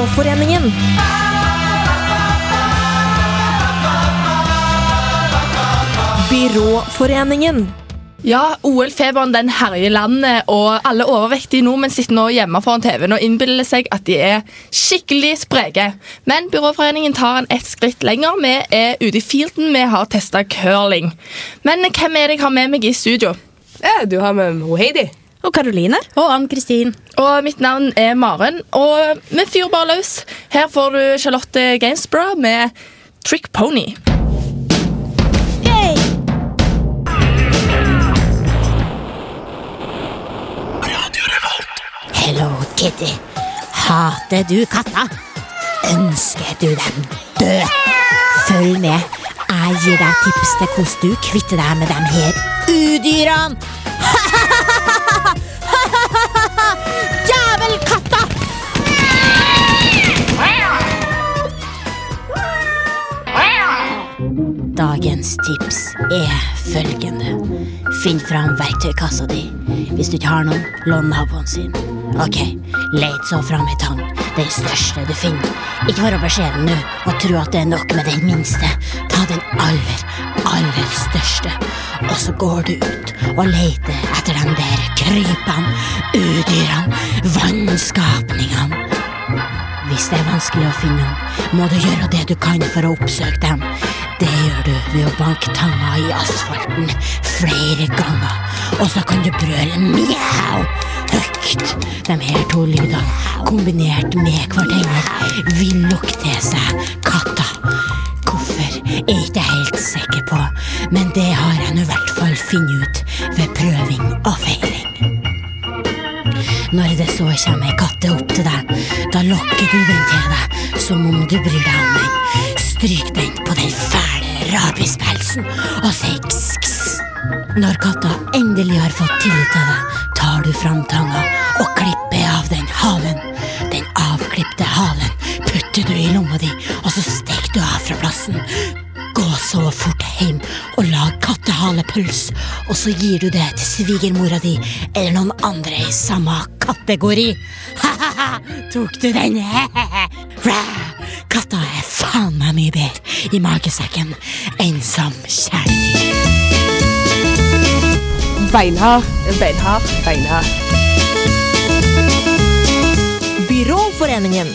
Byråforeningen. Byråforeningen. Ja, OL-feberen den herjer landet, og alle overvektige nordmenn sitter nå hjemme foran TV-en og innbiller seg at de er skikkelig spreke. Men Byråforeningen tar en ett skritt lenger. Vi er ute i fielden, vi har testa curling. Men hvem er det jeg har med meg i studio? Ja, du har med ho Heidi. Og Karoline. Og Ann-Kristin. Og mitt navn er Maren, og vi fyrer bare løs. Her får du Charlotte Gainsborough med Trick Pony. Hello, Kitty. Hater du katter? Ønsker du dem død? Følg med. Jeg gir deg tips til hvordan du kvitter deg med dem her udyrene. Jævelkatter! Dagens tips er følgende. Finn fram verktøykassa di. Hvis du ikke har noen, lån naboen sin. Ok, let så fram ei tang. Den største du finner. Ikke vær beskjeden nå og tro at det er nok med den minste. Ta den aller, aller største. Og så går du ut og leter etter de der krypene, udyrene, vannskapningene. Hvis det er vanskelig å finne dem, må du gjøre det du kan for å oppsøke dem. Det gjør du ved å banke tanga i asfalten flere ganger. Og så kan du brøle mjau høyt. De her to lydene, kombinert med hverandre, vil lokke til seg katter. Hvorfor er jeg ikke helt sikker på, men det har jeg nå i hvert fall funnet ut ved prøving og feiling. Når det så kommer ei katte opp til deg, da lokker du den til deg som om du bryr deg om den. Stryk den på den fæle rabispelsen og si ks-ks. Når katta endelig har fått tillit til deg, tar du fram tanga og klipper av den halen. Den avklipte halen putter du i lomma di, og så stikker du av fra plassen. Gå så fort hjem og lag kattehalepøls, og så gir du det til svigermora di eller noen andre i samme kategori. Ha-ha-ha, tok du den? Ra! Katta er faen meg mye bedre i magesekken enn som kjæledyr. Beinhard. Beinhard. Beinhard. Byråforeningen.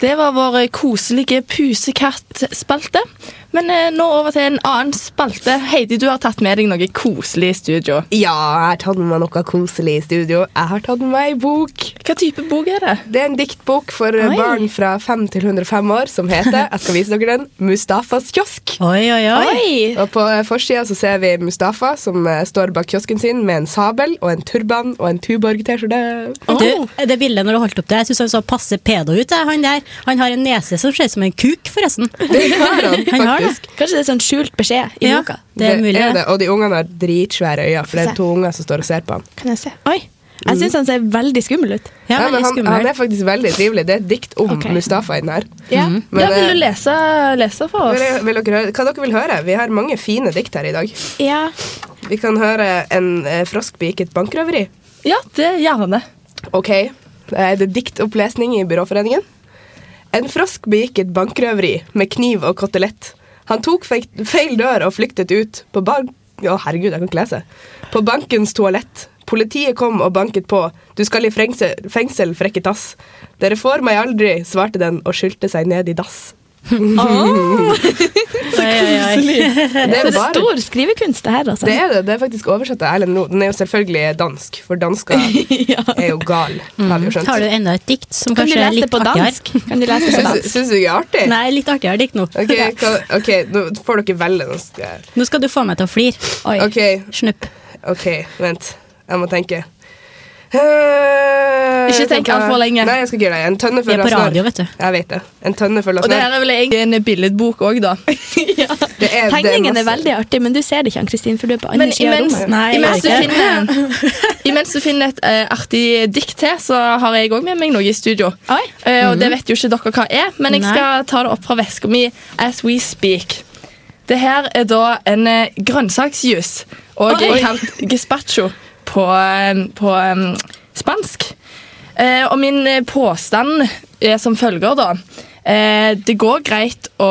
Det var vår koselige pusekattspalte. Men eh, nå over til en annen spalte. Heidi, du har tatt med deg noe koselig i studio. Ja, jeg har tatt med meg noe koselig i studio. Jeg har tatt med meg ei bok. Hva type bok er det? Det er en diktbok for Oi. barn fra 5 til 105 år som heter jeg skal vise dere den, Mustafas kiosk. Oi, oi, oi. Og På forsida så ser vi Mustafa som eh, står bak kiosken sin med en sabel og en turban og en Tuborg-T-skjorte. Du, det bildet når du holdt opp det, jeg syns han så passe pedo ut. Han der. Han har en nese som ser ut som en kuk, forresten. Det har han, Han har det. Faktisk. Kanskje det er sånn skjult beskjed i Ja, boka. det er mulig. det. Og de ungene har dritsvære øyne, for det er to unger som står og ser på han. Kan jeg se? Oi. Jeg syns han ser veldig skummel ut. Ja, Ja, men han, han er faktisk veldig trivelig. Det er et dikt om okay. Mustafa i den her. Ja. Men, ja, vil eh, du lese, lese for oss? vil, vil dere høre, hva dere vil høre? Vi har mange fine dikt her i dag. ja. Vi kan høre en eh, frosk begikk et bankrøveri. Ja, det gjerne. Ok, eh, det er diktopplesning i Byråforeningen. En frosk begikk et bankrøveri med kniv og kotelett. Han tok feil, dør og flyktet ut på bank... Å, herregud, jeg kan ikke lese. På bankens toalett. Politiet kom og banket på. Du skal i fengsel, fengsel frekke tass. Dere får meg aldri, svarte den og skylte seg ned i dass. Oi, så koselig! Det er Det er bare stor skrivekunst, det her. Altså. det er det. Det er faktisk oversatt av Erlend Loe. Den er jo selvfølgelig dansk, for dansker er jo gal, har vi jo skjønt. Har du enda et dikt som Kan kanskje er litt på artigere? Kan du lese på dansk? syns du ikke er artig? Nei, litt artigere dikt nå. Ok, hva, ok, nå får dere velge. Nå skal Nå skal du få meg til å flire. Oi. Okay. Snupp. ok, vent. Jeg må tenke. Ikke tenk alt for lenge. Nei, jeg skal ikke gjøre det. En tønne full av snørr. radio, vet du. Jeg vet det. En tønne full av Og det her er vel egentlig en billedbok òg, da. ja. er- er Tegningen er veldig artig, men du ser det ikke, Ann-Kristin, for du er på andre sida av rommet. Nei, imens, du finner, imens du finner et uh, artig dikt til, så har jeg òg med meg noe i studio. Oi. Eh, og Det vet jo ikke dere hva er, men jeg Nei. skal ta det opp fra veska mi as we speak. Det her er da en eh, grønnsaksjus, og Oi. kalt gazpacho på, eh, på eh, spansk. Eh, og min påstand er som følger, da. Eh, det går greit å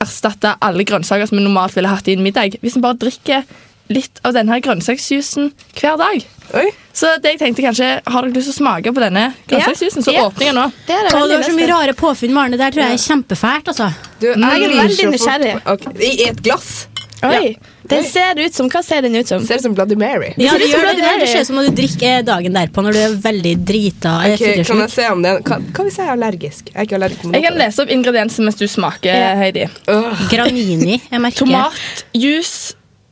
erstatte alle grønnsaker som vi normalt ville hatt i en middag, hvis en bare drikker litt av denne grønnsaksjuicen hver dag. Oi. Så det jeg tenkte kanskje, Har dere lyst til å smake på denne grønnsaksjuicen, så Ja. åpner jeg nå. Det er det Å, du har så mye rare påfunn, Marne. Der tror jeg er kjempefælt, altså. Du, jeg Jeg er veldig nysgjerrig. Okay. I et glass. Oi, Den ser ut som Hva ser den ut som? Ser ut som Bloody Mary. Ja, det gjør det. Bloody Det ser ut som når du drikker eh, dagen derpå når du er veldig drita. Okay, kan jeg se om det Kan, kan vi si jeg er allergisk? Jeg er ikke allergisk mot Jeg kan lese opp ingrediensene mens du smaker, Ja. Heidi. Uh. Granini, jeg merker. Tomatjus,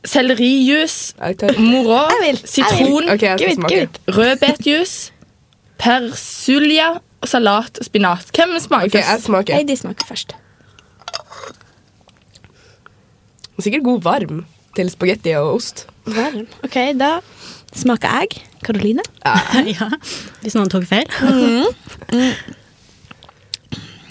sellerijus, Jeg vil, jeg sitron, okay, rødbetjus, persilja og salat og spinat. Hvem smaker Ok, jeg først? smaker. Heidi smaker først. Er Sikkert god varm til spagetti og ost. Varm. Ok, da smaker jeg. Karoline. ja, hvis noen tok feil.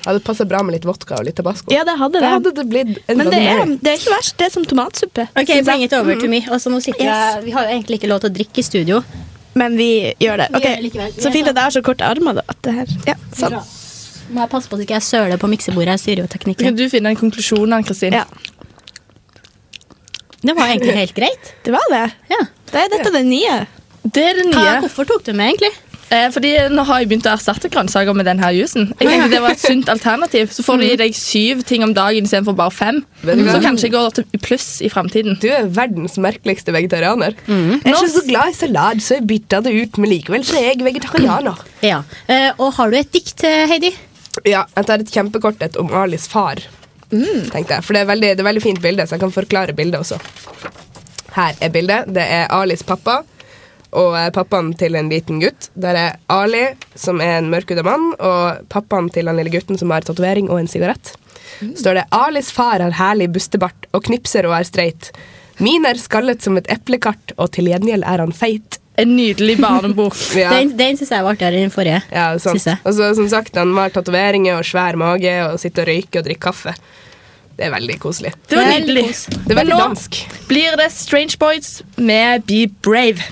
Ja, det passer bra med litt vodka og litt tabasco. Ja, det hadde det. hadde det blitt en Men det er, det er ikke verst. Det er som tomatsuppe. Ok, bring it over to me. Og nå sitter Yes. jeg, Vi har jo egentlig ikke lov til å drikke i studio. Men vi gjør det. Vi Ok, gjør det Så fint sånn. at jeg har så korte armer. Da, at det her. Ja, sånn. Må jeg passe på at ikke jeg søler på miksebordet. Jeg styrer jo Kan teknikken. du finne en konklusjon, Ann-Kristin? Ja, Det var egentlig helt greit. det var det. Ja. Det er dette det nye. Det er det Hva, nye. hvorfor tok du med, egentlig? Eh, fordi Nå har jeg begynt å erstatte grønnsaker med denne jusen. Jeg tenkte det var et sunt alternativ. Så får du i deg syv ting om dagen istedenfor bare fem. Vet du hva? Så kanskje jeg går til pluss i framtiden. Du er verdens merkeligste vegetarianer. Mm. Jeg er ikke så glad i salat, så jeg bytta det ut, men likevel så er jeg vegetarianer. Ja. Eh, og har du et dikt, eh, Heidi? Ja, Jeg tar et kjempekort et om Alis far. Mm. tenkte jeg. For det er, veldig, det er veldig fint bilde, så jeg kan forklare bildet også. Her er bildet. Det er Alis pappa og eh, pappaen til en liten gutt. Der er Ali, som er en mørkhuda mann, og pappaen til den lille gutten som har tatovering og en sigarett. Så står det Alis far har herlig bustebart og knipser og er streit. Min er skallet som et eplekart, og til gjengjeld er han feit. En nydelig barnebok. Ja. Den, den syns jeg var artigere enn den forrige. Ja, det er sant. Og så som sagt, han har tatoveringer og svær mage og sitter og røyker og drikker kaffe. Det er veldig koselig. Det var Veldig nydelig. kos. Det er veldig veldig nå dansk. blir det Strange Boys med Be Brave.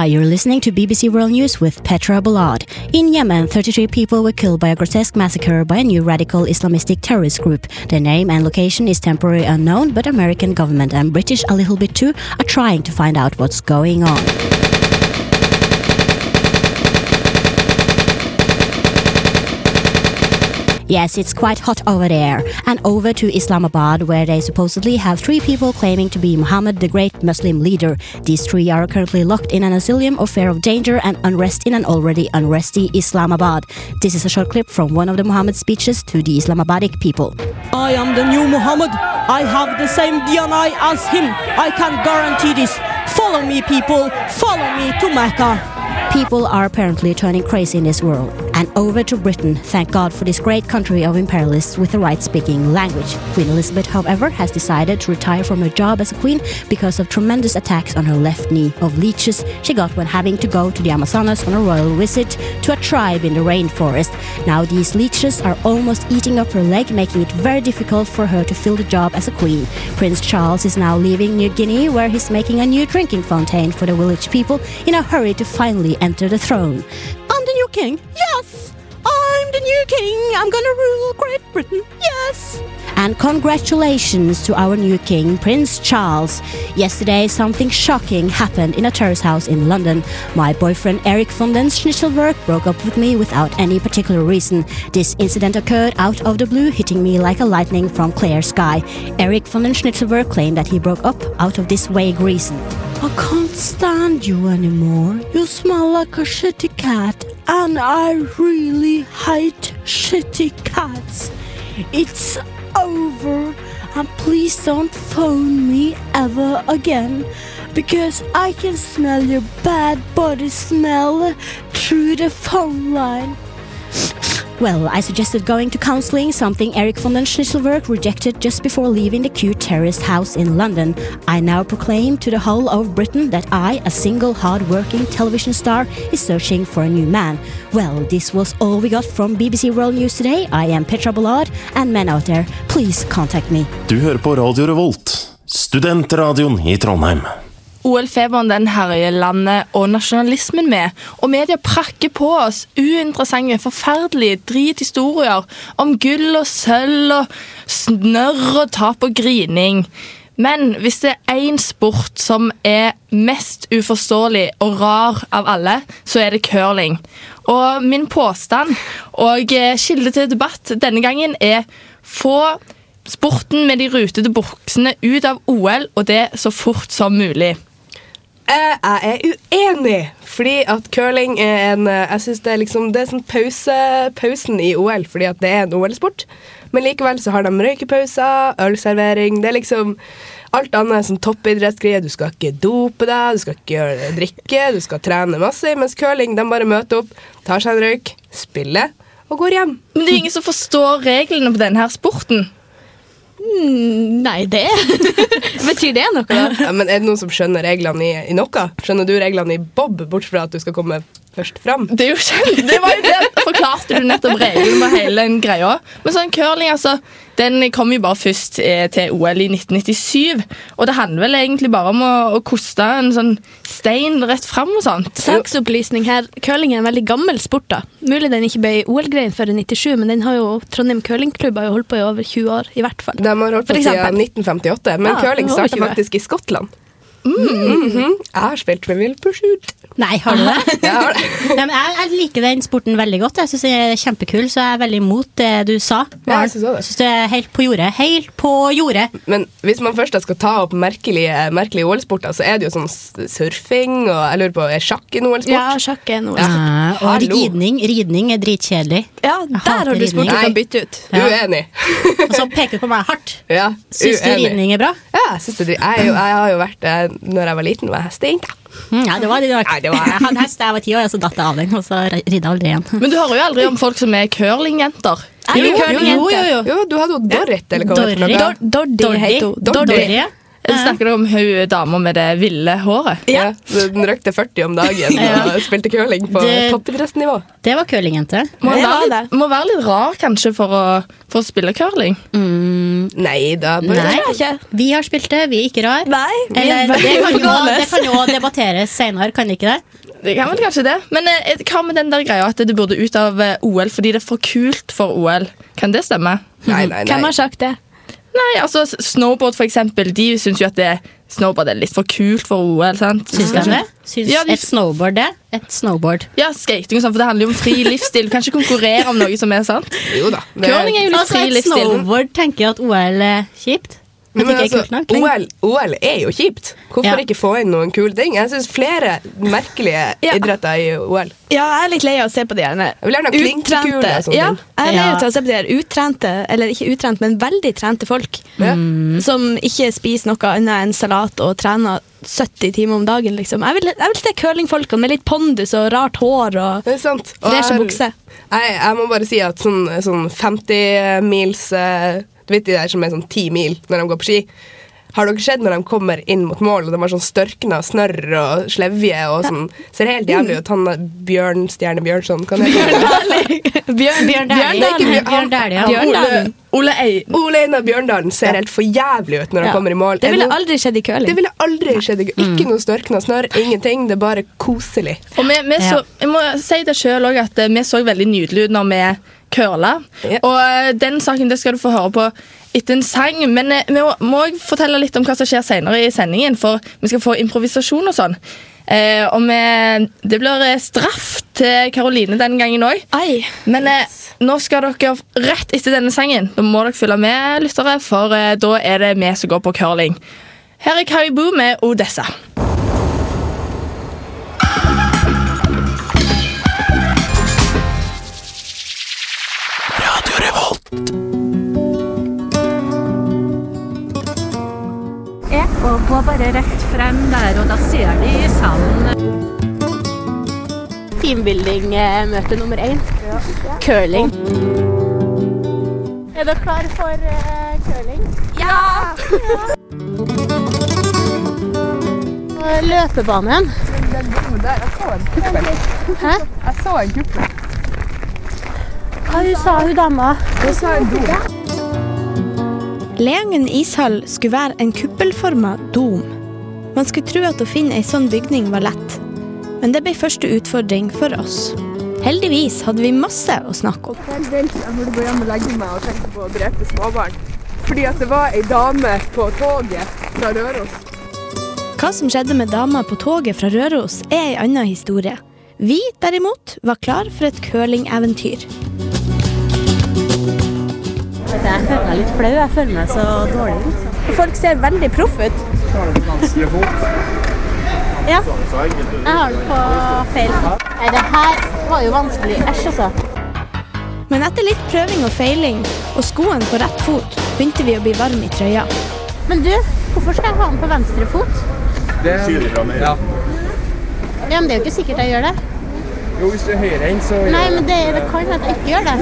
Hi, you're listening to BBC World News with Petra Balad. In Yemen, 33 people were killed by a grotesque massacre by a new radical Islamistic terrorist group. Their name and location is temporarily unknown, but American government and British a little bit too are trying to find out what's going on. Yes, it's quite hot over there. And over to Islamabad, where they supposedly have three people claiming to be Muhammad, the great Muslim leader. These three are currently locked in an asylum of fear of danger and unrest in an already unresty Islamabad. This is a short clip from one of the Muhammad speeches to the Islamabadic people. I am the new Muhammad. I have the same DNA as him. I can guarantee this. Follow me, people. Follow me to Mecca. People are apparently turning crazy in this world. And over to Britain, thank God for this great country of imperialists with the right speaking language. Queen Elizabeth, however, has decided to retire from her job as a queen because of tremendous attacks on her left knee of leeches she got when having to go to the Amazonas on a royal visit to a tribe in the rainforest. Now, these leeches are almost eating up her leg, making it very difficult for her to fill the job as a queen. Prince Charles is now leaving New Guinea, where he's making a new drinking fountain for the village people in a hurry to finally enter the throne. I'm the new king. Yes. I'm the new king. I'm gonna rule Great Britain. Yes. And congratulations to our new king, Prince Charles. Yesterday, something shocking happened in a terrace house in London. My boyfriend Eric von den Schnitzelberg broke up with me without any particular reason. This incident occurred out of the blue, hitting me like a lightning from clear sky. Eric von den Schnitzelberg claimed that he broke up out of this vague reason. I can't stand you anymore. You smell like a shitty cat, and I really hate shitty cats. It's over, and please don't phone me ever again. Because I can smell your bad body smell through the phone line. Well, I suggested going to counseling, something Eric von den Schnitzelwerk rejected just before leaving the cute terraced house in London. I now proclaim to the whole of Britain that I, a single hard-working television star, is searching for a new man. Well, this was all we got from BBC World News today. I am Petra Ballard, and men out there, please contact me. Du hører på Radio Revolt, studentradioen i Trondheim. OL-feberen den herjer landet og nasjonalismen med, og media prakker på oss uinteressante, forferdelige drithistorier om gull og sølv og snørr og tap og grining. Men hvis det er én sport som er mest uforståelig og rar av alle, så er det curling. Og min påstand og eh, kilde til debatt denne gangen er få sporten med de rutete buksene ut av OL, og det så fort som mulig. Eh, Jeg er uenig, fordi at curling er en eh, Jeg synes det er liksom Det er sånn pause, pausen i OL, fordi at det er en OL-sport. Men likevel så har de røykepauser, ølservering Det er liksom alt annet sånn toppidrettsgreier. Du skal ikke dope deg, du skal ikke gjøre drikke, du skal trene masse. Mens curling, de bare møter opp, tar seg en røyk, spiller og går hjem. Men det er ingen som forstår reglene på denne her sporten. Nei, det Betyr det noe, da? Ja, men er det noen som skjønner reglene i, i noe? Skjønner du reglene i bob, bortsett fra at du skal komme først fram? Det er jo kjent, det var jo det. Forklarte du nettopp reglene med hele den greia. Men sånn curling, altså, den kom jo bare først eh, til OL i 1997. Og det handler vel egentlig bare om å, å koste en sånn stein rett fram og sånt. Saksopplysning her. Curling er en veldig gammel sport. da. Mulig den ikke ble OL-greien før i 97, men den har jo Trondheim curlingklubb har jo holdt på i over 20 år. i hvert fall. De har holdt på siden 1958, men Ja, curling starta faktisk i Skottland. Mhm. Jeg har spilt Trivial Pursuit. Nei, har du det? Jeg har det. Nei, jeg, jeg liker den sporten veldig godt. Jeg synes den er kjempekul, så jeg er veldig imot det du sa. Ja, jeg synes det. Synes det er helt på jordet. Helt på jordet. Men hvis man først skal ta opp merkelige, merkelige OL-sporter, så er det jo sånn surfing og jeg lurer på, er sjakk en OL-sport? Ja, sjakk er noe. Ja. Eh, og ridning. Ridning er dritkjedelig. Ja, der har du sport du ridning. kan bytte ut. Ja. Uenig. Og så peker du på meg hardt. Ja, Syns du ridning er bra? Ja, jeg, synes det, jeg, jeg har jo vært eh, Når jeg var liten, var jeg hesteinka. Mm, ja, det var det. Ja, det var- Jeg hadde hest da jeg var ti år, og så datt jeg av den. Og så ridde aldri igjen. Men du hører jo aldri om folk som er curlingjenter. Jo, Jo, jo, jo, jo. du hadde jo Dorrit, eller hva det Dorrit. var. for noe. Dor- Dordi heter hun. Dordi. Dordi. Eller snakker du om hun dama med det ville håret? Ja. Den røkte 40 om dagen og spilte curling på toppidrettsnivå. Det var curlingjente. Må, Det være litt, må være litt rar kanskje for å, for å spille curling. Nei da. bare- Nei. Det ikke. Vi har spilt det, vi er ikke rar. Nei, vi er Eller, det kan jo, det kan jo debatteres senere, kan ikke det? Det kan vel kanskje det. Men eh, hva med den der greia at du burde ut av eh, OL fordi det er for kult for OL? Kan det stemme? Nei, nei, nei. Hvem har sagt det? Nei, altså Snowboard for eksempel, de syns jo at det, snowboard er litt for kult for OL. sant? Syns de det? Syns Ja, de- et snowboard det? Et snowboard. Ja, skating og sånn, for det handler jo om fri livsstil. Du kan ikke konkurrere om noe som er sant. Jo da. Curling er jo litt Altså, fri et livsstil. snowboard tenker jeg at OL er kjipt. Men tenker altså. OL, OL er jo kjipt. Hvorfor Ja. ikke få inn noen kule ting? Jeg syns flere merkelige Ja. idretter i OL. Ja, jeg er litt lei av å se på de her utrente. ja, jeg er lei av å se på de her utrente, eller ikke utrente, men veldig trente folk. Mm. Som ikke spiser noe annet enn salat og trener 70 timer om dagen. liksom. Jeg vil, jeg vil se curlingfolkene med litt pondus og rart hår og Det freshe jeg- bukser. Jeg, jeg må bare si at sånn, sånn 50 mils eh, vet de der som er sånn ti mil når de går på ski? Har dere sett når de kommer inn mot mål og de har sånn størkna snørr og slevje og sånn Ser helt jævlig ut. Han er Bjørnstjerne Bjørnson, hva heter? Bjørn, Bjørn Dæhlie. Bjørn- Bjørn Dæhlie, Ole, Einar Bjørndalen ser helt for jævlig ut når han kommer i mål. Det ville aldri skjedd i det ville aldri skjedd. Ikke noe størkna snørr, ingenting. Det er bare koselig. Og vi, vi så, jeg må si det selv også at eh, vi så veldig nydelige ut når vi curla. Ja. Og eh, den saken det skal du få høre på etter en sang. Men eh, vi må, òg fortelle litt om hva som skjer senere i sendingen, for vi skal få improvisasjon og sånn. Eh, og vi, det blir eh, straff til Karoline den gangen òg. Men eh, nå skal dere rett etter denne sangen. Da må dere følge med, lyttere, for eh, da er det vi som går på curling. Her er Caribou med Odessa. Radio går på bare rett frem der, og da ser de salen teambuilding-møte nummer én. Curling. Er dere klare for uh, curling? Ja! ja. Løpebanen. Hæ? Jeg så en kuppel. Hva hun sa hun dama? Hun sa en do. Leangen ishall skulle være en kuppelforma dom. Man skulle tro at å finne ei sånn bygning var lett, men det ble første utfordring for oss. Heldigvis hadde vi masse å snakke om. Jeg burde gå hjem og legge meg og tenke på å drepe småbarn. Fordi at det var ei dame på toget fra Røros. Hva som skjedde med dama på toget fra Røros, er ei anna historie. Vi derimot var klar for et curlingeventyr. Jeg føler meg litt flau. Jeg føler meg så dårlig. Folk ser veldig proffe ut. Ja. Jeg har den på feil. Nei, det her var jo vanskelig. Æsj, altså. Men etter litt prøving og feiling og skoene på rett fot, begynte vi å bli varme i trøya. Men du, hvorfor skal jeg ha den på venstre fot? Det, ja. Ja, men det er jo ikke sikkert jeg gjør det. Jo, hvis du er høyrehendt, så Nei, men det, det kan hende jeg ikke gjør det.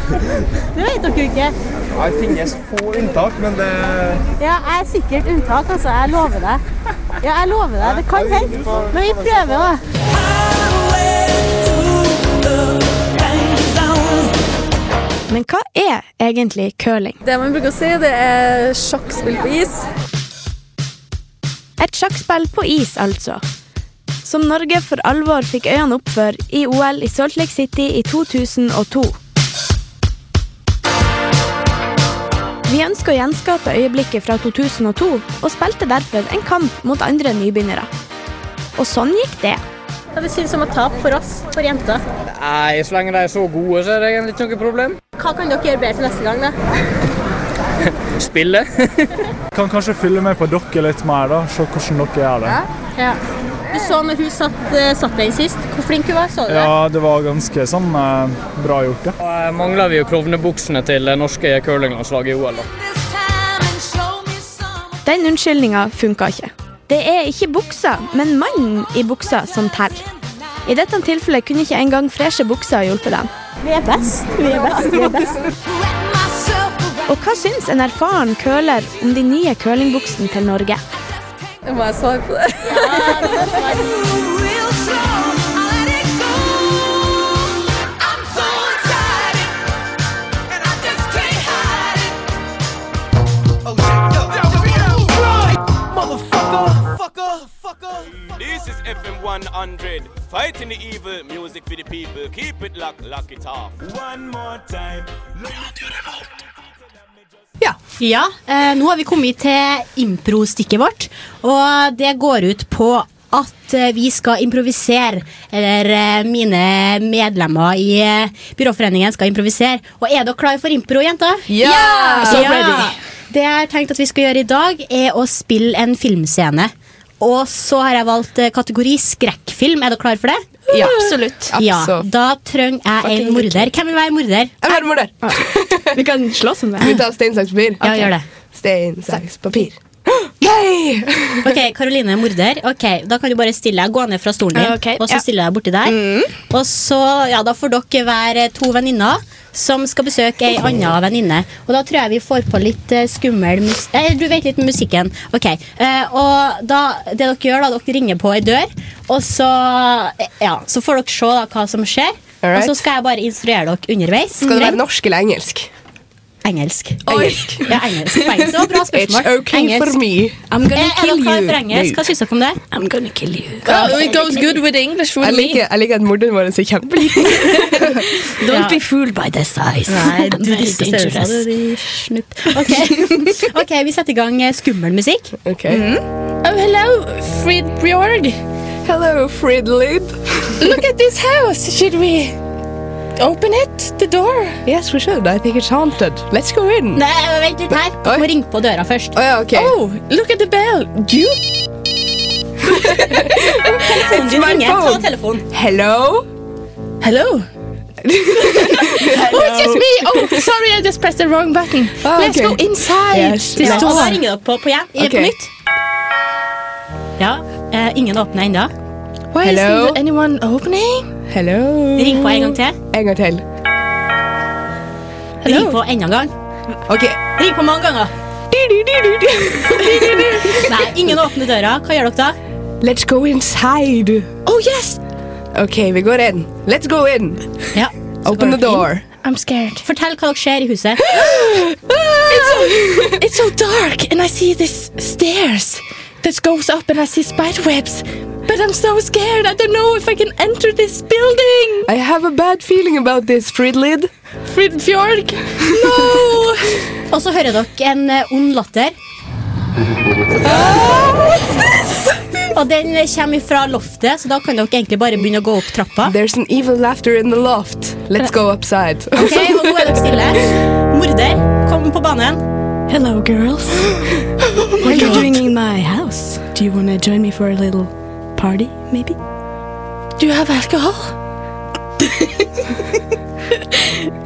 Det vet dere ikke. Ja, Det finnes få unntak, men det Ja, jeg er sikkert unntak, altså. Jeg lover deg. Ja, jeg lover deg. Det kan hende. Men vi prøver, da. Men hva er egentlig curling? Det man bruker å si, det er sjakkspill på is. Et sjakkspill på is, altså. Som Norge for alvor fikk øynene opp for i OL i Salt Lake City i 2002. Vi ønsker å gjenskape øyeblikket fra 2002, og spilte derfor en kamp mot andre nybegynnere. Og sånn gikk det. Hva det synes om å tape for oss, for jenter? Nei, så lenge de er så gode, så er det egentlig ikke noe problem. Hva kan dere gjøre bedre til neste gang, da? Spille. Kan kanskje fylle med på dere litt mer, da. Se hvordan dere gjør det. Ja. Du så når hun satt, eh, satt den sist, hvor flink hun var, så du det? Ja, det var ganske sånn eh, bra gjort, ja. Og mangler vi jo klovnebuksene til det norske curlinglandslaget i OL. da. Den unnskyldninga funka ikke. Det er ikke buksa, men mannen i buksa som teller. I dette tilfellet kunne ikke engang freshe bukser hjulpet dem. Vi er best. Vi er best. Vi er best. Og hva syns en erfaren curler om de nye curlingbuksene til Norge? Må jeg svare på det? This is FM 100, fighting the evil, music for the people. Keep it locked, lock it off. One more time. Ja, eh, nå har vi kommet til impro-stikket vårt, og det går ut på at eh, vi skal improvisere, eller eh, mine medlemmer i eh, Byråforeningen skal improvisere. Og er dere klare for impro, jenter? Ja! Så So ready. Det jeg har tenkt at vi skal gjøre i dag, er å spille en filmscene. Og så har jeg valgt eh, kategori skrekkfilm. Er dere klare for det? Ja, absolutt. Ja, Da trenger jeg en morder. Hvem vil være morder? Jeg er morder. Vi kan slåss om det. Vi tar stein, saks, papir. Ja, gjør det. Stein, saks, papir. Nei! Ok, Karoline er morder. Ok, Da kan du bare stille deg. Gå ned fra stolen din, okay, og så ja. stille deg borti der. Og så, ja, Da får dere være to venninner som skal besøke ei anna venninne. Og da tror jeg vi får på litt eh, skummel mus... Eh, du vet litt med musikken. Ok, eh, og da, det dere gjør, da, dere ringer på ei dør, og så, eh, ja, så får dere se da, hva som skjer. Alright. Og så skal jeg bare instruere dere underveis. Skal det være norsk eller engelsk? Engelsk. Engelsk. Ja, engelsk. Poeng. Så bra spørsmål. It's okay engelsk. for me. I'm Eh, gonna Er kill you. for engelsk? Hva syns dere om det? I'm gonna kill you. Oh, it goes good with English for Jeg me. liker, jeg liker at morderen vår er så kjempeliten. Don't Ja. be fooled by the size. Nei, I'm du very størrelser, dangerous. snupp. Ok. ok, vi setter i gang eh, skummel musikk. Ok. Oh, hello, Frid Bjorg. Hello, Frid Lid. Look at this house. Should we open it? The door? Yes, we should. I think it's haunted. Let's go in. Nei, vent litt her. Du må ringe på døra først. Oh, ja, ok. Oh, look at the bell. You? Telefonen din my ringer. Ta phone. telefonen. Hello? Hello. oh, it's just me. Oh, sorry, I just pressed the wrong button. Let's okay. go inside. Yes, This Ja, og da ringer dere på, på, igjen, okay. På nytt. Ja, uh, ingen åpner ennå. Why Hello? isn't anyone opening? Hello. Ring på en gang til. En gang til. Ring på enda en gang. Ok. Ring på mange ganger. Nei, ingen åpner døra. Hva gjør dere da? Let's go inside. Oh yes! Ok, vi går inn. Let's go in. Ja. Open the door. I'm scared. Fortell hva dere ser i huset. It's so, it's so dark, and I see this stairs that goes up, and I see spider webs. But I'm so scared. I don't know if I can enter this building. I have a bad feeling about this, Fridlid. Fridfjorg. No. Og så hører dere en eh, ond latter. Og den kommer fra loftet, så da kan dere egentlig bare begynne å gå opp trappa. There's an evil laughter in the loft. Let's go upside. Ok, og nå er dere stille. Morder, kom på banen. Hello, girls. what are you doing in my house? Do you want to join me for a little party, maybe? Do you have alcohol?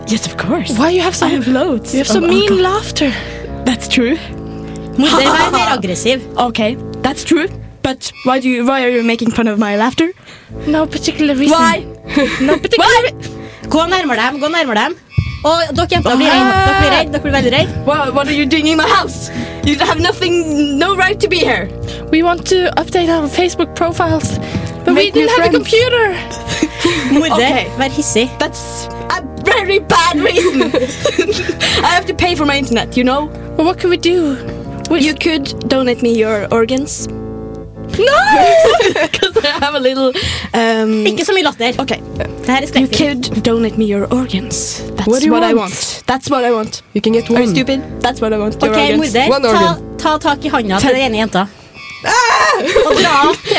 Yes, of course. Why you have so I have loads. you have so of mean alcohol. laughter? That's true. Morder, vær mer aggressiv. Okay, that's true. But why do you? Why are you making fun of my laughter? No particular reason. Why? No particular. Why? Gå nærmere dem, gå nærmere dem. Og dere jenter blir redde. Dere blir redde, ah. dere blir veldig redde. What, what are you doing in my house? You have nothing, no right to be here. we want to update our Facebook profiles, but we Make new didn't have a computer. Morder, Okay. vær hissig. That's a very bad reason. I have to pay for my internet, you know. Well, what can we do? You could donate me your organs. No. Because I have a little. Um, Ikke så mye latter. okay. Det her er You skrekkfilm. could donate me your organs. That's What what want? I want? That's what I want. You can get Are you one. stupid? That's what I want. Your okay, organs. morder, One ta, organ. ta tak i handa til den ene jenta. Og dra av TV.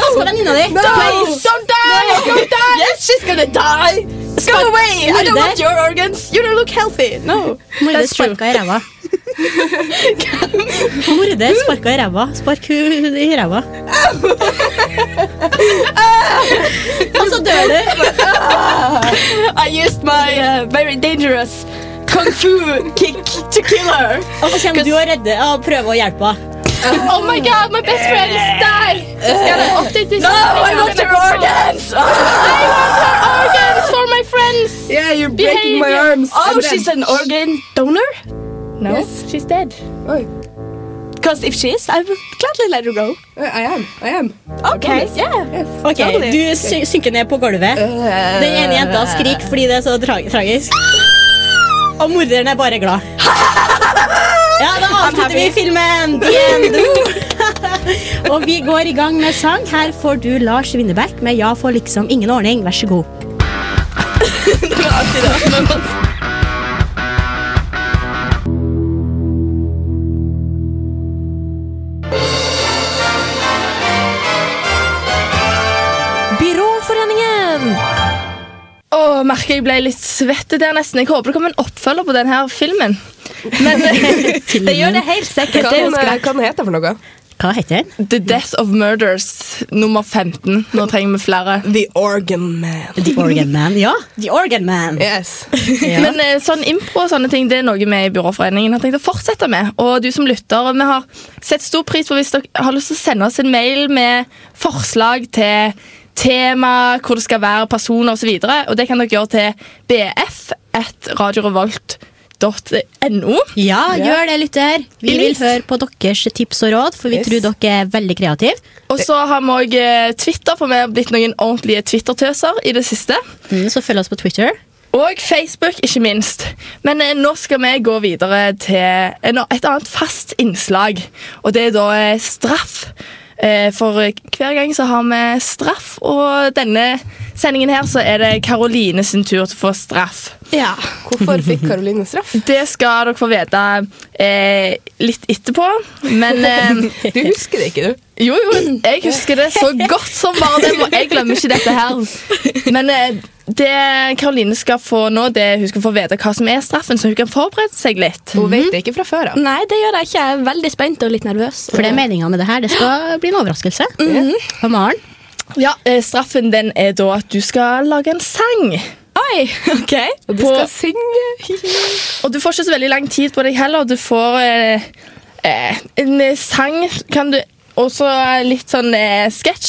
Pass på venninna di. Please. Don't die! Don't die! Yes, she's gonna die. Go away. I don't want your organs. You don't look healthy. No. Morder That's true. sparka i ræva. Morder sparka i ræva. Spark hun i ræva. Og så dør du. I used my uh, very dangerous kung fu kick to kill her. Og så kommer du og redder og prøver å hjelpe henne. Oh my god, my best friend is there! No, I want her organs. I want her organs for my friends. Yeah, you're breaking my arms. Oh, she's an organ donor? No, Yes. she's dead. Oi. Because if she is, I will gladly let her go. I am. I am. Okay, yeah. Yes. Ok, Totally. Du sy synker ned på gulvet. Den ene jenta skriker fordi det er så tra tragisk. Og morderen er bare glad. Ja, Da avslutter vi filmen. Og vi går i gang med sang. Her får du Lars Winneberg med 'Ja får liksom ingen ordning'. Vær så god. Byråforeningen! Åh, merker jeg ble litt svett der nesten. Jeg håper det kommer en oppfølger på denne filmen. Men Det gjør det helt sikkert. Hva er den, skrekk. den for noe? Hva heter den? The Death of Murders nummer 15. Nå trenger vi flere. The Organ Man. The Organ Man. Ja, The Organ Man. Yes. Ja. Men eh, sånn impro og sånne ting Det er noe vi i Byråforeningen har tenkt å fortsette med. Og du som lytter, vi har sett stor pris på hvis dere har lyst til å sende oss en mail med forslag til tema, hvor det skal være personer osv. Og, så videre. og det kan dere gjøre til bf.radiorevolt.no. Ja, gjør det, lytter. Vi vil høre på deres tips og råd, for vi Yes. tror dere er veldig kreative. Og så har vi òg Twitter, for vi har blitt noen ordentlige Twitter-tøser i det siste. Mm, så følg oss på Twitter. Og Facebook, ikke minst. Men eh, nå skal vi gå videre til et annet fast innslag. Og det er da eh, straff. Eh, for hver gang så har vi straff, og denne sendingen her så er det Karoline sin tur til å få straff. Ja. Hvorfor fikk Karoline straff? Det skal dere få vite eh, litt etterpå. Men eh, Du husker det ikke, du? jo, jo, jeg husker det så godt som bare det. og Jeg glemmer ikke dette her. Men eh, det Karoline skal få nå, det er hun skal få vite hva som er straffen, så hun kan forberede seg litt. Hun vet det ikke fra før av. Nei, det gjør jeg ikke. Jeg er veldig spent og litt nervøs. For det er meninga med det her. Det skal bli en overraskelse. Og Maren? Ja, eh, Straffen den er da at du skal lage en sang. Oi, ok. Og du På- skal synge. Og du får ikke så veldig lang tid på deg heller. Du får eh, eh, en eh, sang kan du og så litt sånn eh, sketsj.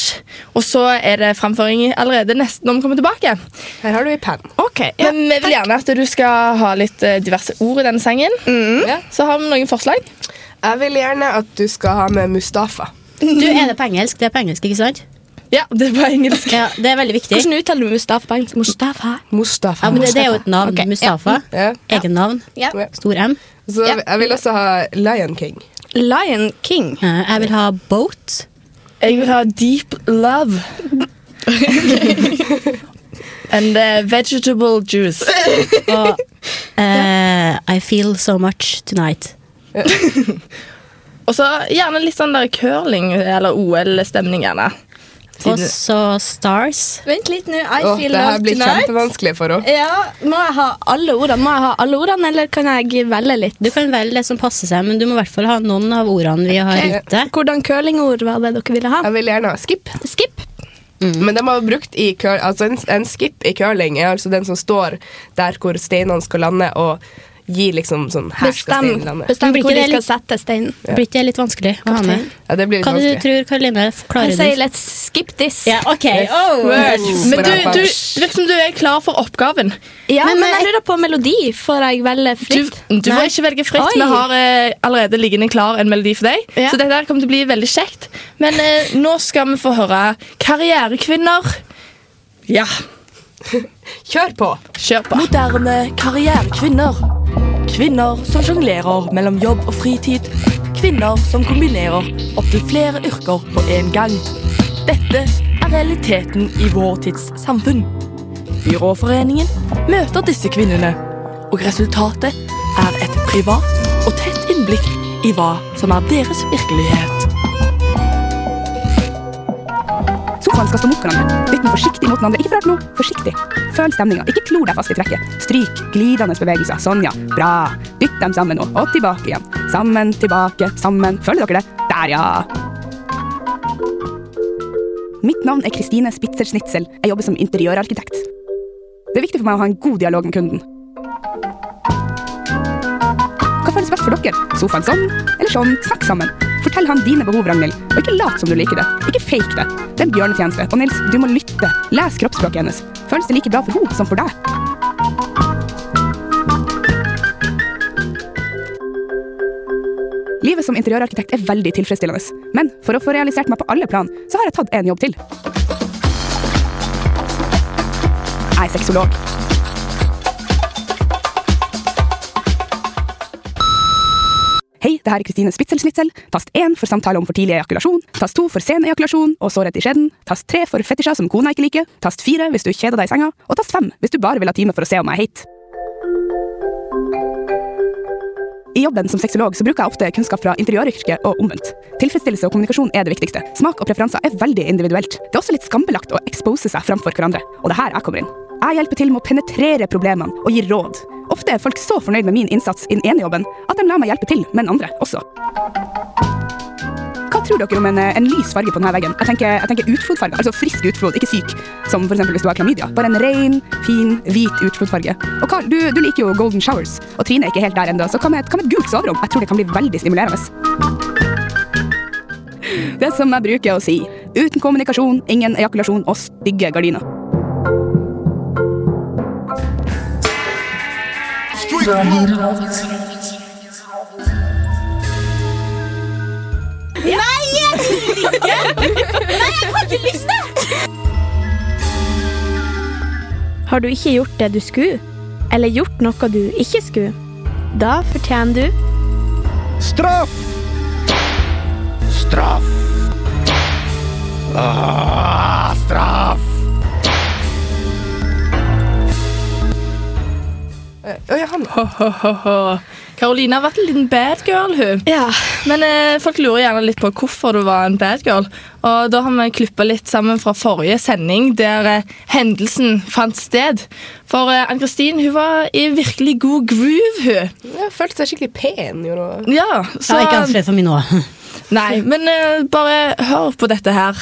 Og så er det framføring allerede nesten når vi kommer tilbake. Her har du en penn. Ok, Men vi vil gjerne at du skal ha litt eh, diverse ord i denne sangen. Ja. Så har vi noen forslag. Jeg vil gjerne at du skal ha med Mustafa. Du, Er det på engelsk? Det er på engelsk, ikke sant? Ja, det er på engelsk. Ja, Det er veldig viktig. Hvordan uttaler du Mustafa på engelsk? Mustafa. Mustafa. Ja, men det, det er jo et navn. Okay. Mustafa. Ja. Egen navn. Ja. Stor M. Så jeg vil også ha Lion King. Lion King. Jeg vil ha boat. Jeg vil ha deep love. And uh, vegetable juice. Og uh, I feel so much tonight. Og så gjerne litt sånn der curling eller OL-stemning. gjerne. Og så stars. Vent litt nå. I Åh, feel det her love blir tonight. kjempevanskelig for henne. Ja, Må jeg ha alle ordene, Må jeg ha alle ordene, eller kan jeg velge litt? Du kan velge det som passer seg, men du må i hvert fall ha noen av ordene vi har Ok. ute. Hvordan curlingord var det dere ville ha? Jeg vil gjerne ha skip. Skip. Men de har brukt i curl, altså en, en skip i curling er altså den som står der hvor steinene skal lande, og gir liksom sånn Her skal steinen lande. bestem Blir hvor de skal sette steinen. Blir ikke det litt vanskelig å ha med? Ja, det blir litt Hva du vanskelig. tror Karoline? Klarer Jeg du? sier let's skip this. Ja, ok. Yes. Oh. Men du, du, det virker som du er klar for oppgaven. Ja, men, Men, jeg lurer på melodi. Får jeg velge Du, fritt? du får ikke velge fritt. Oi. Vi har eh, allerede liggende klar en melodi for deg. Ja. Så dette her kommer til å bli veldig kjekt. Men eh, nå skal vi få høre Karrierekvinner. Ja, Kjør på! kjør på. Moderne karrierekvinner. Kvinner som sjonglerer mellom jobb og fritid. Kvinner som kombinerer opptil flere yrker på en gang. Dette er realiteten i vår tids samfunn. Byråforeningen møter disse kvinnene, og resultatet er et privat og tett innblikk i hva som er deres virkelighet. Sofaen skal stå mot hverandre. Dytt den forsiktig mot den andre. Ikke for hardt nå. Forsiktig. Føl stemninga. Ikke klor deg fast i trekket. Stryk. Glidende bevegelser. Sånn, ja. Bra. Dytt dem sammen nå. Og tilbake igjen. Sammen, tilbake, sammen. Føler dere det? Der, ja. Mitt navn er Kristine Spitzer Snitzel. Jeg jobber som interiørarkitekt. Det er viktig for meg å ha en god dialog med kunden. Hva føles best for dere? Sofaen sånn, eller sånn? Snakk sammen. Fortell han dine behov, Ragnhild, og ikke lat som du liker det. Ikke fake det. Det er en bjørnetjeneste. Og Nils, du må lytte. Les kroppsspråket hennes. Føles det like bra for henne som for deg? Livet som interiørarkitekt er veldig tilfredsstillende, men for å få realisert meg på alle plan, så har jeg tatt en jobb til. Jeg er sexolog. Det her er Kristine Spitzel-Snitzel. Tast 1 for samtale om for tidlig ejakulasjon. Tast 2 for sen ejakulasjon og sårhet i skjeden. Tast 3 for fetisjer som kona ikke liker. Tast 4 hvis du kjeder deg i senga. Og tast 5 hvis du bare vil ha time for å se om jeg er heit. I jobben som sexolog så bruker jeg ofte kunnskap fra interiøryrket og omvendt. Tilfredsstillelse og kommunikasjon er det viktigste. Smak og preferanser er veldig individuelt. Det er også litt skambelagt å expose seg framfor hverandre. Og det er her jeg kommer inn. Jeg hjelper til med å penetrere problemene og gi råd. Ofte er folk så fornøyd med min innsats i den ene jobben at de lar meg hjelpe til med den andre også. Hva tror dere om en, en lys farge på denne veggen? Jeg tenker, jeg tenker utflodfarge, altså frisk utflod, ikke syk. Som eksempel hvis du har klamydia. Bare en ren, fin, hvit utflodfarge. Og Carl, du, du liker jo golden showers, og Trine er ikke helt der ennå, så hva med, et- hva med et gult soverom? Jeg tror det kan bli veldig stimulerende. Det som jeg bruker å si. Uten kommunikasjon, ingen ejakulasjon og stygge gardiner. Nei, jeg vil ikke! Nei, jeg har ikke lyst til! Har du ikke gjort det du skulle, eller gjort noe du ikke skulle, da fortjener du Straff! Straff! Ah, straff! Karoline har vært en liten bad girl, hun. Men eh, folk lurer gjerne litt på hvorfor du var en bad girl. Og da har vi klippa litt sammen fra forrige sending, der eh, hendelsen fant sted. For eh, Ann-Kristin hun var i virkelig god groove, hun. Jeg følte seg skikkelig pen. Jo. Ja, så, Ja, ikke avslør for meg nå. Nei, men eh, bare hør på dette her.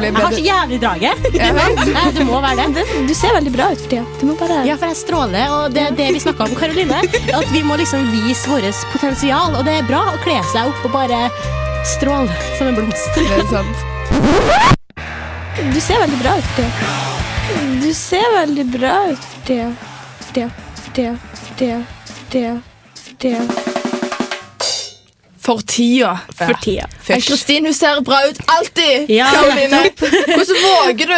Jeg har så jævlig draget. Nei, du må være det. Du ser veldig bra ut for tida. Bare Ja, for jeg stråler, og det er det vi snakka om, Karoline. At vi må liksom vise vårt potensial, og det er bra å kle seg opp og bare stråle som en blomst. Det er sant. Du ser veldig bra ut for tida. Du ser veldig bra ut for tida. For tida, for tida, for tida, for tida, for tida. For tida. Kristin hun ser bra ut alltid! Ja, Karoline. Hvordan våger du?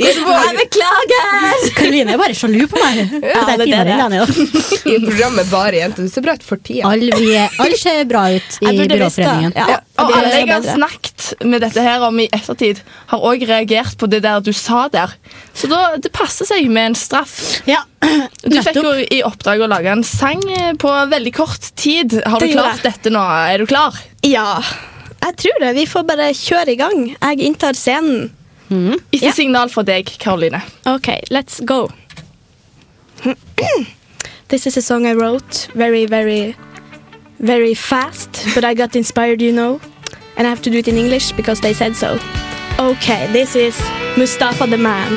Hvordan våger du? beklager! Karoline er bare sjalu på meg. Ja, det er det er det. I programmet Bare jenter. Du ser bra ut for tida. Alle, vi alle ser bra ut i Jeg. Byråforeningen. Ja. Og det alle er jeg har bedre. Med dette her om i ettertid, har òg reagert på det der du sa der. Så da, det passer seg med en straff. Ja, Du fikk jo i oppdrag å lage en sang eh, på veldig kort tid. Har du Det klart dette nå? Er du klar? Ja, jeg tror det. Vi får bare kjøre i gang. Jeg inntar scenen. Ikke Ja. signal fra deg, Karoline. Ok, let's go. This is a song I wrote very, very, very fast, but I got inspired, you know. And I have to do it in English because they said so. Okay, this is Mustafa the Man.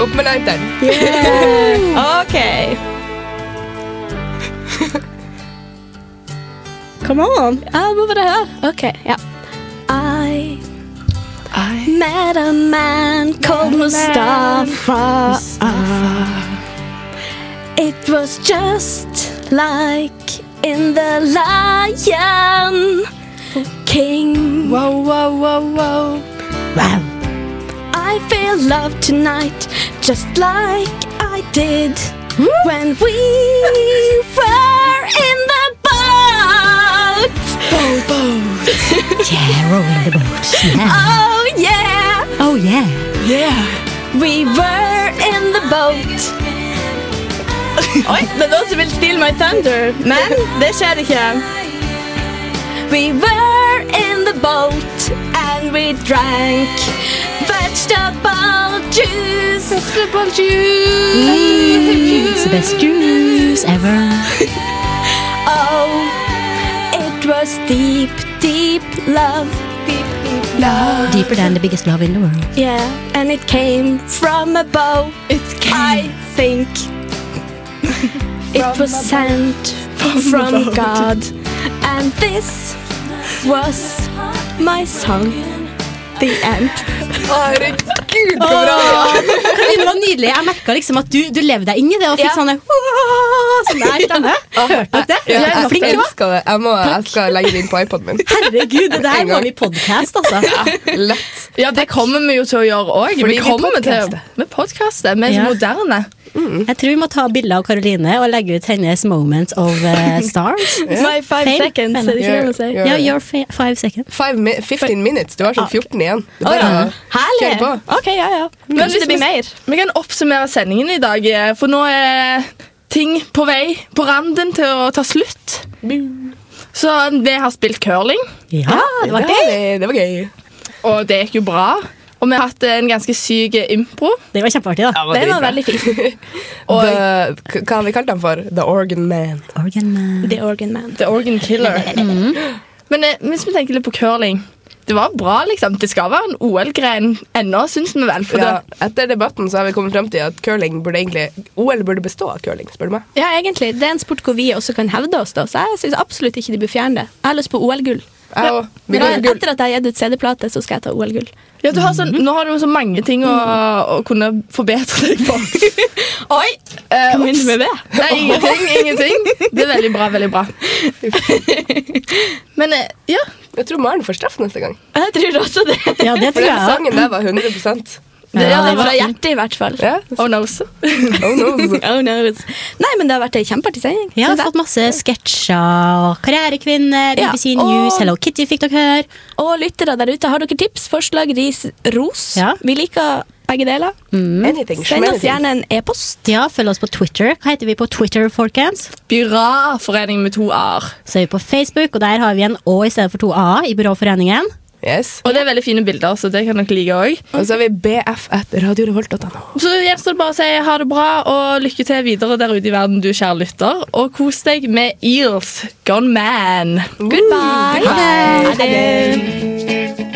Opp med lighteren. Yeah. Okay. Come on. Jeg må bare høre. Ok, ja. I, I met a man called Mustafa. Mustafa. It was just like in the Lion King. Wow, wow, wow, wow. Wow. I feel love tonight, just like I did hmm? when we were in the boat. Yeah, rowing the boat. Yeah. Oh yeah, Oh yeah. yeah. we were in the boat. Oi, er noen som vil steal my thunder, men det skjer ikke. We were in the boat and we drank vegetable juice. Vegetable juice. It's the best juice ever. Oh, it was deep, deep love. Deep, deep love. Deeper than the biggest love in the world. Yeah, and it came from above. It I think it was sent from God. And this was my song. The end. Herregud, så bra! Det var nydelig. Jeg merka liksom at du, du levde deg inn i det og fikk Ja. sånn der, sånn der stemme. Hørte dere det? Ja, Du er flink, jeg du det. Jeg, må, jeg skal legge det inn på iPoden min. Herregud, det der må vi podkast, altså. Lett. Ja, det kommer vi jo til å gjøre òg. Vi vi kommer til å Vi podkaster. Vi er Ja. moderne. Jeg tror vi må ta bilde av Karoline og legge ut hennes moments of uh, stars. My five Fame. seconds, er det ikke det man sier? Ja, your five seconds. Five mi 15 minutes. Du har sånn 14 igjen. Det er ja. Herlig! på. Ok, ja, ja. Men hvis det blir mer. Vi kan oppsummere sendingen i dag, eh, for nå er ting på vei på randen til å ta slutt. Så vi har spilt curling, Ja, det var Det det. var gøy. Det var gøy. Og det gikk jo bra. Og vi har hatt en ganske syk impro. Det var kjempeartig, da. Det var veldig fint. Og The, hva har vi kalt den for? The Organ Man. Organ Man. The Organ Man. The Organ Killer. Men eh, hvis vi tenker litt på curling Det var bra, liksom. Det skal være en OL-gren ennå, syns vi vel. For Ja, etter debatten så har vi kommet frem til at curling burde egentlig OL burde bestå av curling, spør du meg. Ja, egentlig. Det er en sport hvor vi også kan hevde oss, da, så jeg syns absolutt ikke de bør fjerne det. Jeg har lyst på OL-gull. Jeg Men. Etter at jeg har gitt ut CD-plate, så skal jeg ta OL-gull. ja, du har sånn, nå har du så mange ting å, å kunne forbedre deg på. Oi! Eh, Hva mener du med det? Nei, ingenting. ingenting. Det er veldig bra. veldig bra. Men eh, ja, Jeg tror Maren får straff neste gang. Jeg tror også det. Ja, det For den sangen der var 100 Det, Ja, ja, det var fra hjertet, i hvert fall. Ja. oh knows. Oh, knows. Oh, knows. Nei, men det har vært ei kjempeartig sending. Ja, har fått masse sketsjer. Karrierekvinner, Ja, BBC News, Hello Kitty fikk dere høre. Og lyttere der ute, har dere tips, forslag, ris, ros? Ja. Vi liker begge deler. Anything. Send oss gjerne en e-post. Ja, Følg oss på Twitter. Hva heter vi på Twitter, folkens? Byråforening med to a-er. Så er vi på Facebook, og der har vi en Å i stedet for to A-er i Byråforeningen. Yes. Og det er veldig fine bilder, så det kan dere like òg. Og så har vi bf1radiorevolt.no. Så gjenstår det bare å si ha det bra og lykke til videre der ute i verden, du kjære lytter. Og kos deg med Eels Gone Man. Goodbye. Ha det.